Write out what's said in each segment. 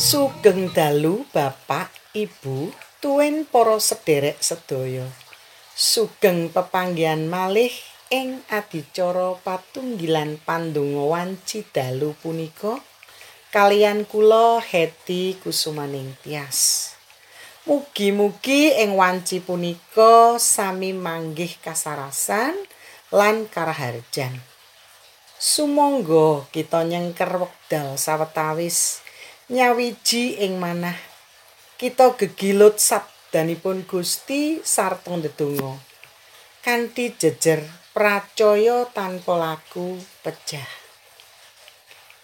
Sugeng dalu Bapak, Ibu, tuwin para sederek sedaya. Sugeng pepanggihan malih ing adicara patunggilan pandonga wanci dalu punika kalian kula Heti Kusumaning Tias. Mugi-mugi ing wanci punika sami manggih kasarasan lan karaharjan. Sumangga kita nyengker wekdal sawetawis nyawiji ing manah. Kita gegilut sabdanipun Gusti sarta ndedonga. Kanthi jejer pracaya tanpa laku pejah.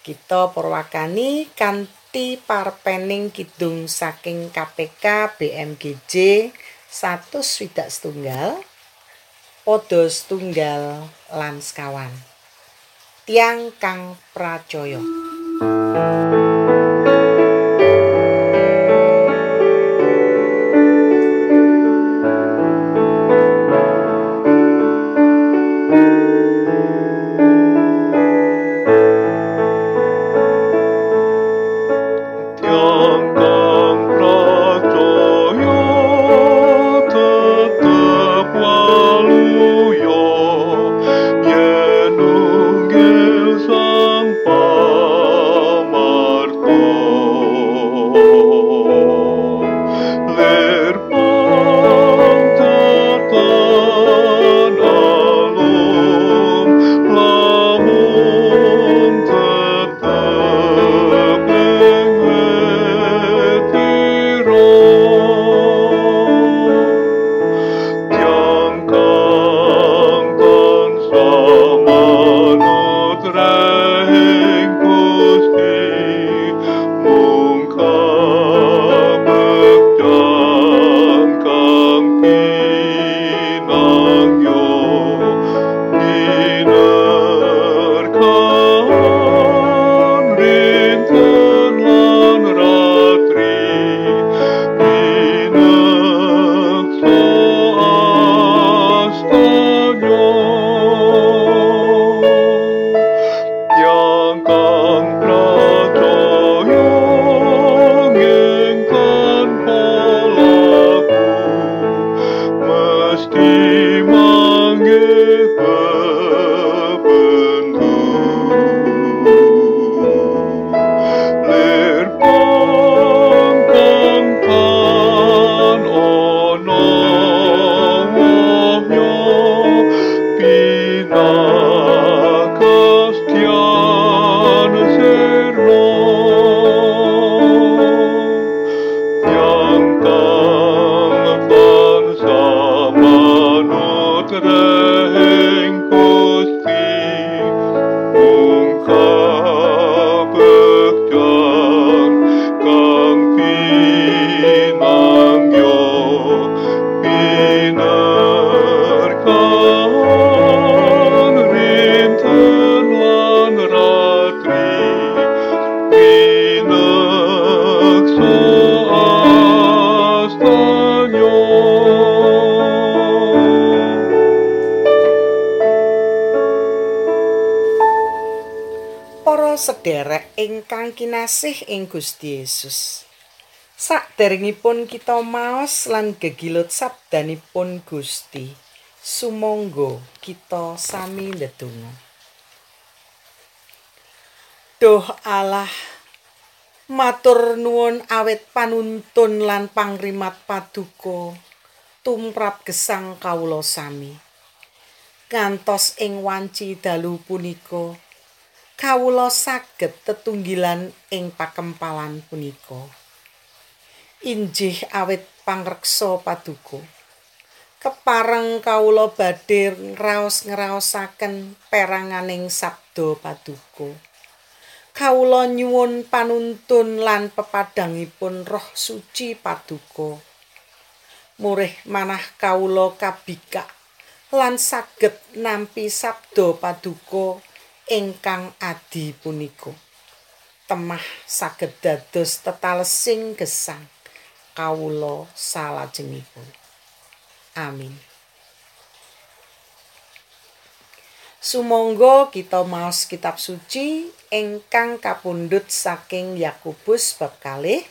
Kita perwakani kanthi parpening kidung saking KPK BMGJ 100 swidak setunggal padha setunggal lan sekawan. Tiang kang pracaya sederek ingkang kinasih ing Gusti Yesus. Saderengipun kita maos lan gegilut sabdanipun Gusti, sumangga kita sami ndedonga. Duh Allah, matur nuwun awet panuntun lan pangrimat paduka tumrap gesang kawula sami. Kantos ing wanci dalu punika, kawula saged tetunggilan ing pakempalan punika. Injih awit pangreksa paduka. Kepareng kawula badhe ngraos-ngraosaken peranganing sabda paduka. Kawula nyuwun panuntun lan pepadangipun Roh Suci paduka. Murih manah kawula kabikak lan saged nampi sabda paduka. Ingkang adi punika temah saged dados tetalesing gesang kawula salajengipun. Amin. Sumangga kita maos kitab suci ingkang kapundhut saking Yakobus bab kalih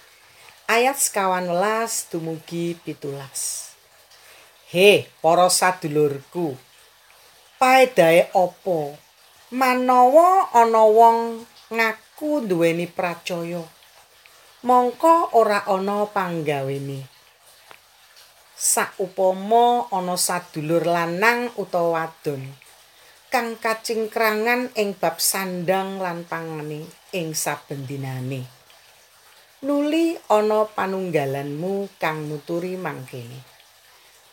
ayat sekawan welas dumugi pitulas. He, para sadulurku, paedahe apa manawa ana wong ngaku duweni pracaya mongko ora ana panggawene saupama ana sadulur lanang utawa wadon kang kacingkrangan ing bab sandang lan pangane ing saben dinane. Nuli ana panunggalanmu kang nuturi mangkene.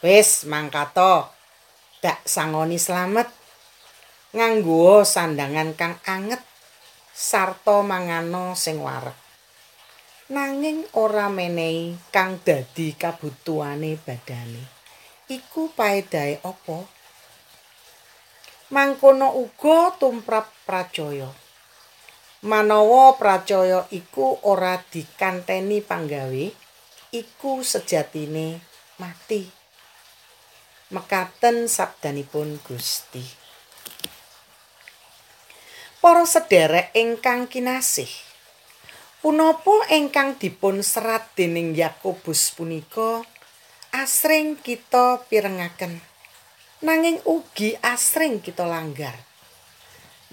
Wis mangkato, dak sangoni slamet. Nganggo sandangan kang anget sarta mangano sing wareg. Nanging ora menehi kang dadi kabutuhane badane. Iku paedahe apa? mangkono uga tumrap pracaya. Manawa pracaya iku ora dikanteni panggawe, iku sejatine mati. Mekaten sabdanipun Gusti. Para sederek ingkang kinasih, punapa ingkang dipun serat dening Yakobus punika asring kita pirengaken nanging ugi asring kita langgar.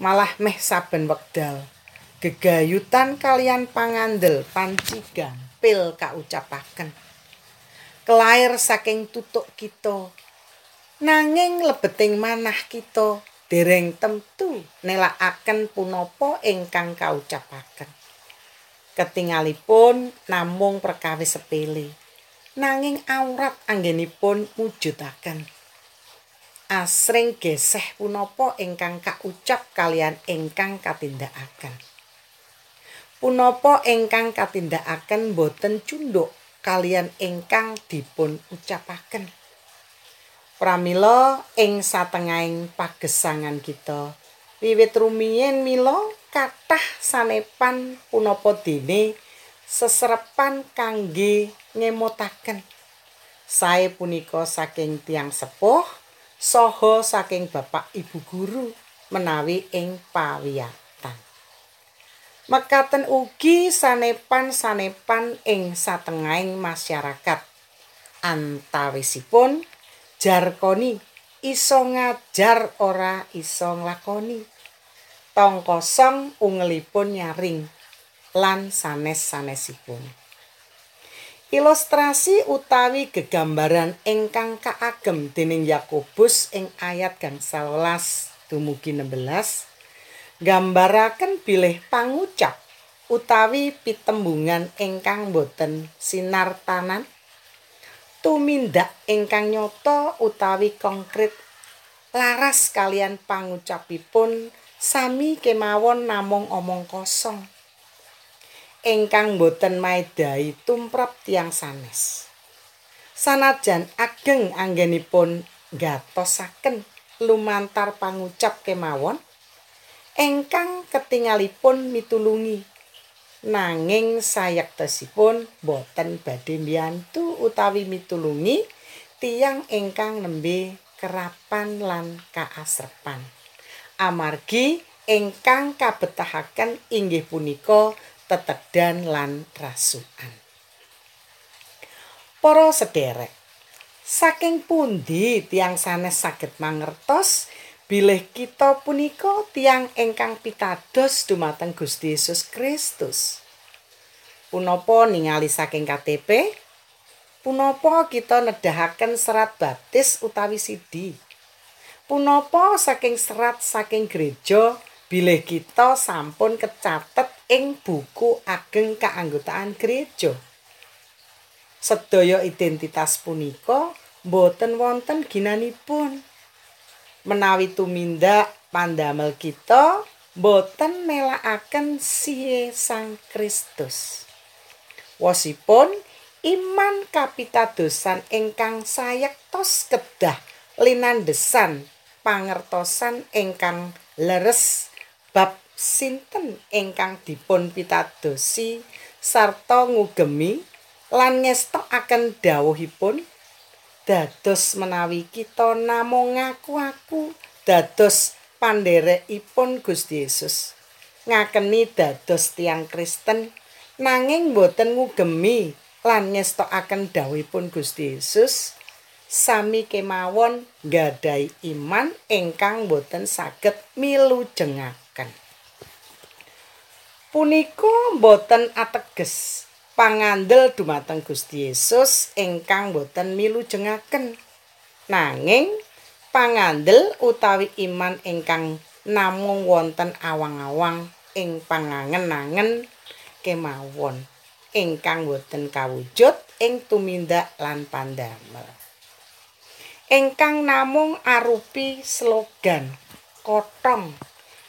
Malah meh saben wekdal gegayutan kalian pangandel panci gampil kaucapaken. Kelair saking tutuk kita. Nanging lebeting manah kita dereng temtu nelakaken punapa ingkang kaucapaken. Ketingalipun namung perkawis sepele. Nanging aurat anggenipun mujudaken. asring geseh punapa ingkang kaucap kalian ingkang katindakaken. Punapa ingkang katindakaken boten cunduk kalian ingkang dipun ucapaken. Pramila ing satengahing pagesangan kita wiwit rumiyin mila kathah sanepan punapa dene seserepan kangge ngemotaken. Sae punika saking tiang sepuh saha saking bapak ibu guru menawi ing pawiyatan. Mekaten ugi sanepan-sanepan ing satengahing masyarakat. Antawisipun jarkoni iso ngajar ora iso nglakoni. Tong kosong ungelipun nyaring lan sanes-sanesipun. Ilustrasi utawi gegambaran ingkang kaagem dening Yakobus ing ayat gangsal welas dumugi 16 gambaraken bilih pangucap utawi pitembungan ingkang boten sinartanan tumindak ingkang nyoto utawi konkret laras kalian pangucapipun sami kemawon namung omong kosong ingkang boten maedai tumrap tiang sanes. Sanajan ageng anggenipun gatosaken lumantar pangucap kemawon, ingkang ketingalipun mitulungi. Nanging sayektesipun boten badhe mbiyantu utawi mitulungi tiang ingkang nembe kerapan lan kaasrepan. Amargi ingkang kabetahaken inggih punika tetedan lan rasukan. Para sederek, saking pundi tiang sanes saged mangertos bilih kita punika tiang ingkang pitados dumateng Gusti Yesus Kristus. Punapa ningali saking KTP? Punapa kita nedahaken serat baptis utawi sidi? Punapa saking serat saking gereja bilih kita sampun kecatet ing buku ageng keanggotaan gereja. Sedaya identitas punika boten wonten ginanipun. Menawi tumindak pandamel kita boten nelakaken siye Sang Kristus. Wasipun iman kapitadosan ingkang sayektos kedah linandesan pangertosan ingkang leres bab sinten ingkang dipun pitadosi sarta ngugemi lan ngestokaken dawuhipun dados menawi kita namung ngaku-aku dados pandherekipun Gusti Yesus. Ngakeni dados tiang Kristen nanging boten ngugemi lan ngestokaken dawuhipun Gusti Yesus. Sami kemawon gadai iman ingkang boten saged milujengaken. Punika boten ateges pangandel dumateng Gusti Yesus ingkang boten milujengaken nanging pangandel utawi iman ingkang namung wonten awang-awang ing pangangen-angen kemawon ingkang boten kawujud ing tumindak lan pandamel. Ingkang namung arupi slogan kotong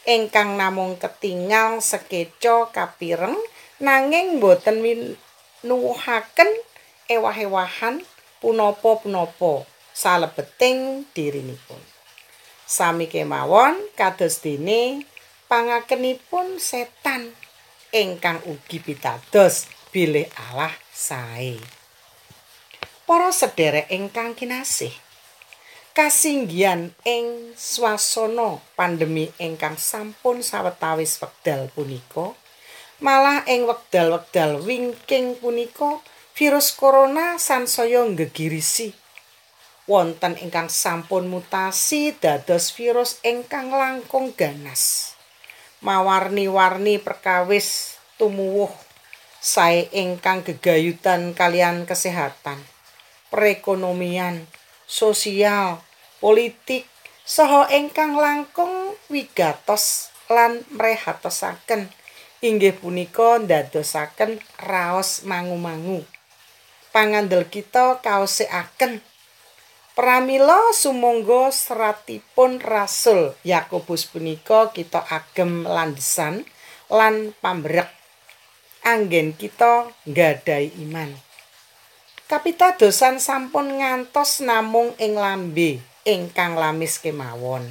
ingkang namung ketingal sekeca kapireng nanging boten minuwuhaken ewah-ewahan punapa-punapa salebeting dirinipun. Sami kemawon kados dene pangakenipun setan ingkang ugi pitados bilih Allah sae. Para sederek ingkang kinasih, kasinggihan ing swasana pandemi ingkang sampun sawetawis wekdal punika, malah ing wekdal-wekdal wingking punika virus corona sansaya gegirisi. Wonten ingkang sampun mutasi dados virus ingkang langkung ganas. mawarni-warni perkawis tumuwuh sae ingkang gegayutan kalian kesehatan, perekonomian, sosial, politik, saha ingkang langkung wigatos lan mrehatosaken inggih punika ndadosaken raos mangu-mangu. Pangandel kita kaosekaken Pramila sumangga seratipun Rasul Yakobus punika kita agem landesan lan pambrek anggen kita nggadahi iman. Kapitadosan sampun ngantos namung ing lambe ingkang lamis kemawon.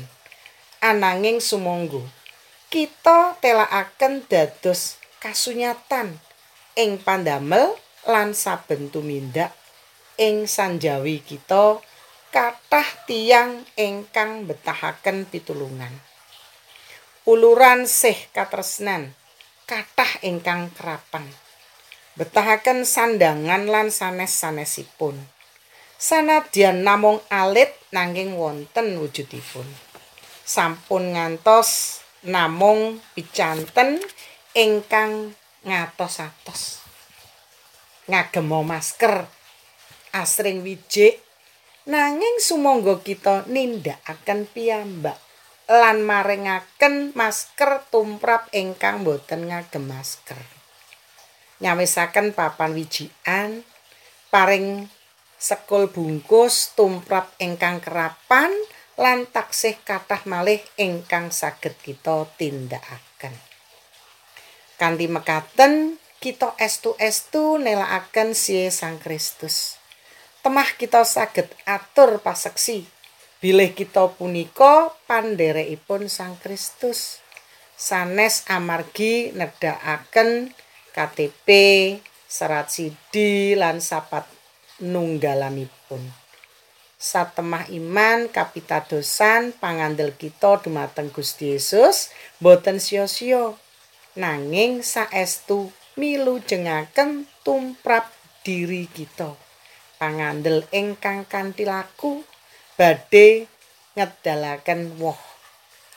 Ananging sumangga kita telakaken dados kasunyatan ing pandamel lan saben tumindak ing sanjawi kita kathah tiyang ingkang betahaken pitulungan. Uluran sih katresnan kathah ingkang kerapan. Betahaken sandangan lan sanes-sanesipun. Sanadyan namung alit nanging wonten wujudipun. Sampun ngantos namung picanten ingkang ngatos-atos. Ngagemo masker asring wijik nanging sumangga kita nindakaken piyambak lan maringaken masker tumrap ingkang boten ngagem masker nyawisaken papan wijian paring sekul bungkus tumrap ingkang kerapan lan taksih kathah malih ingkang saged kita tindakaken. Kanthi mekaten kita estu-estu nelakaken siye Sang Kristus. Temah kita saged atur paseksi bilih kita punika pandherekipun Sang Kristus. Sanes amargi nedakaken KTP serat sidi lan sapat nunggalanipun satemah iman kapitadosan pangandel kita dumateng Gusti Yesus boten sia-sia. Nanging saestu milu jengaken tumrap diri kita. Pangandel ingkang kanthi laku badhe ngedalaken woh.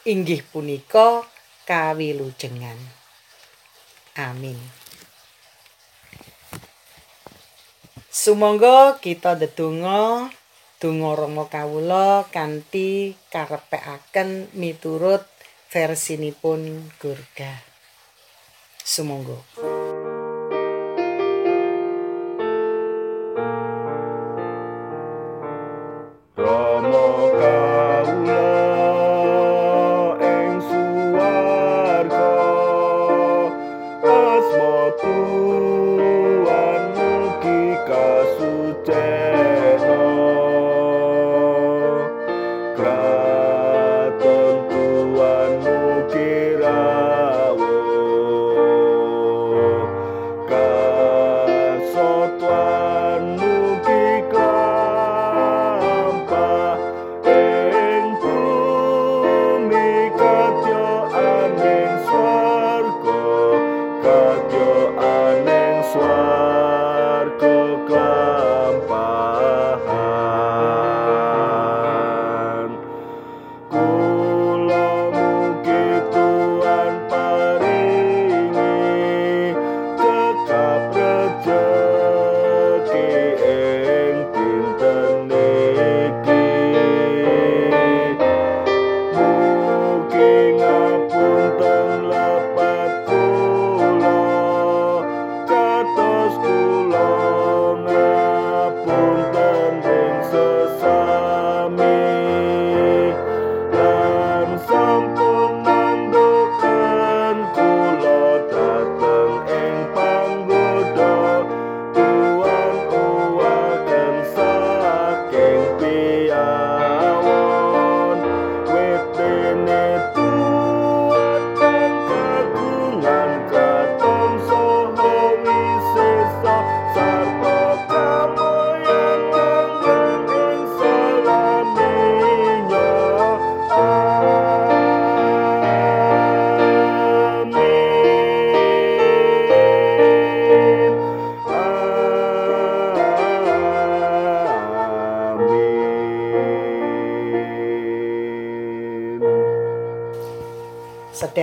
Inggih punika kawilujengan. Amin. Sumangga kita ndedonga donga rama kawula kanthi karepekaken miturut versinipun Gurga sumangga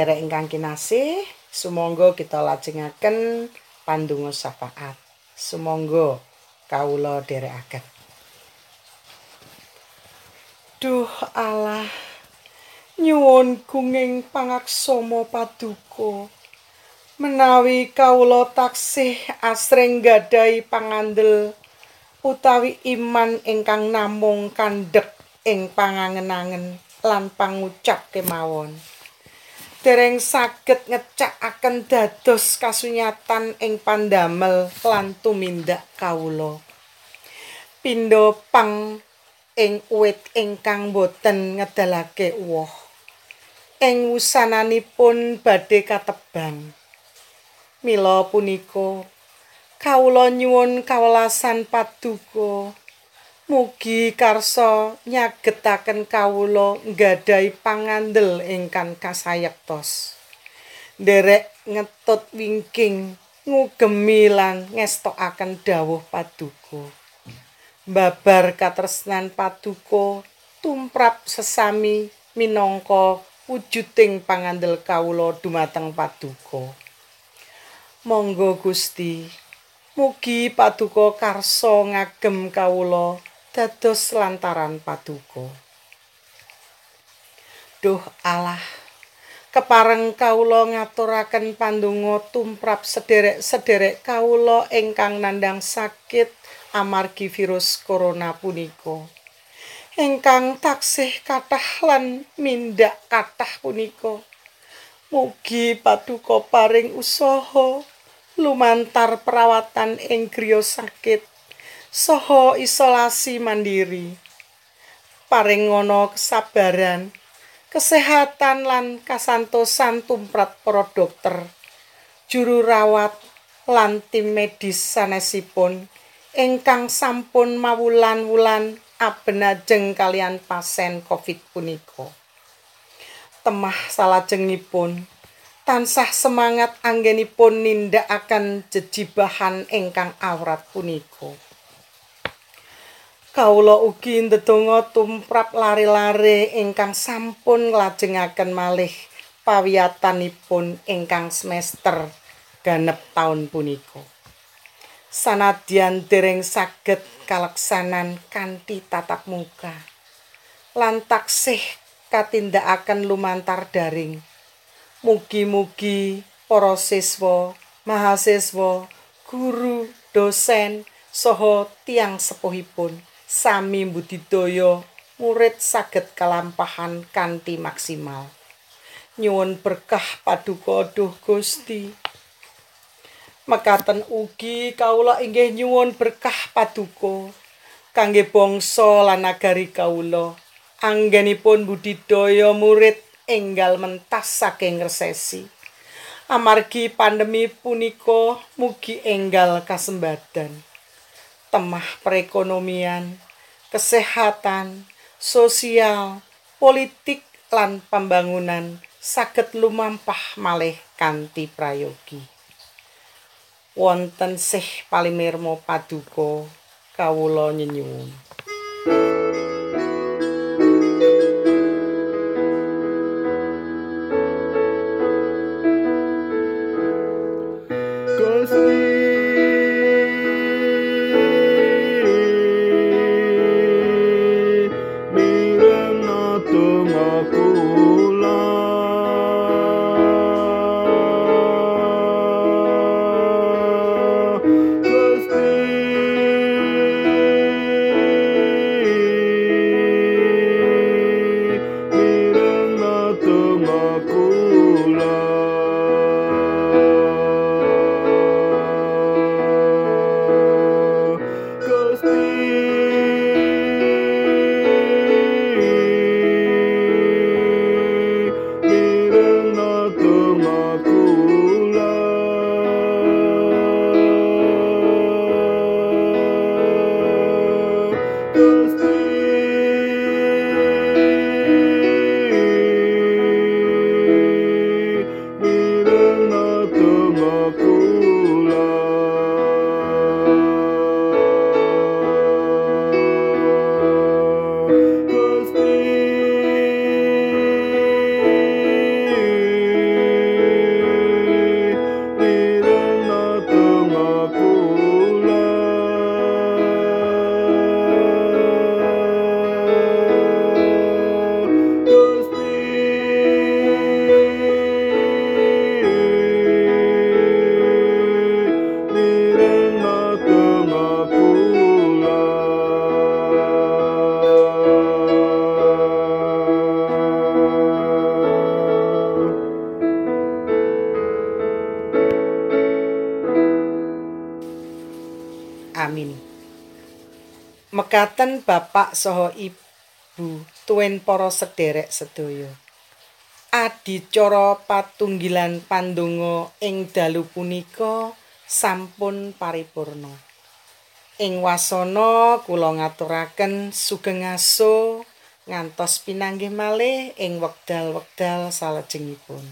sederek ingkang kinasih, sumangga kita lajengaken pandonga syafaat. Sumangga kawula dherekaken. Duh Allah, nyuwun kunging pangaksama paduka. Menawi kawula taksih asring gadhahi pangandel utawi iman ingkang namung kandhek ing pangangen-angen lan pangucap kemawon. Dereng saged ngecakaken dados kasunyatan ing pandamel lan tumindak kawula. Pindho pang ing uwit ingkang boten ngedalake woh. Ing wusananipun badhe katebang. Mila punika kawula nyuwun kawelasan paduka mugi karsa nyagetaken kawula nggadahi pangandel ingkang kasayektos. Nderek ngetut wingking ngugemi lan ngestokaken dawuh paduka. Babar katresnan paduka tumrap sesami minangka wujuding pangandel kawula dumateng paduka. Monggo Gusti, mugi paduka karsa ngagem kawula dados lantaran paduka. Duh Allah, kepareng kawula ngaturaken pandonga tumrap sederek-sederek kawula ingkang nandang sakit amargi virus corona punika. Ingkang taksih kathah lan mindak kathah punika. Mugi paduka paring usaha lumantar perawatan ing griya sakit saha isolasi mandiri. Paring ngono kesabaran, kesehatan lan kasantosan tumrap para dokter, juru rawat lan tim medis sanesipun ingkang sampun mawulan-wulan abenajeng kalian pasien Covid punika. temah salajengipun tansah semangat anggenipun nindakaken jejibahan ingkang awrat punika. Kawula ugi ndedonga tumrap lare-lare ingkang sampun nglajengaken malih pawiyatanipun ingkang semester ganep taun punika. Sanadyan dereng saged kaleksanan kanthi tatap muka lan taksih katindakaken lumantar daring. Mugi-mugi para siswa, mahasiswa, guru, dosen, saha tiang sepuhipun sami budidaya murid saged kalampahan kanthi maksimal. Nyuwun berkah paduka duh Gusti. Mekaten ugi kawula inggih nyuwun berkah paduka kangge bangsa lan nagari kawula. anggenipun budidaya murid enggal mentas saking resesi. Amargi pandemi punika mugi enggal kasembadan. Temah perekonomian, kesehatan, sosial, politik lan pembangunan saged lumampah malih kanthi prayogi. Wonten sih palimirmo paduka kawula nyenyuwun. Aku Mekaten Bapak saha Ibu tuwin para sederek sedaya. Adicara patunggilan pandonga ing dalu punika sampun paripurna. Ing wasana kula ngaturaken sugeng aso ngantos pinanggih malih ing wekdal-wekdal salajengipun.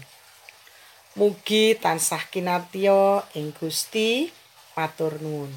Mugi tansah kinatya ing Gusti matur nuwun.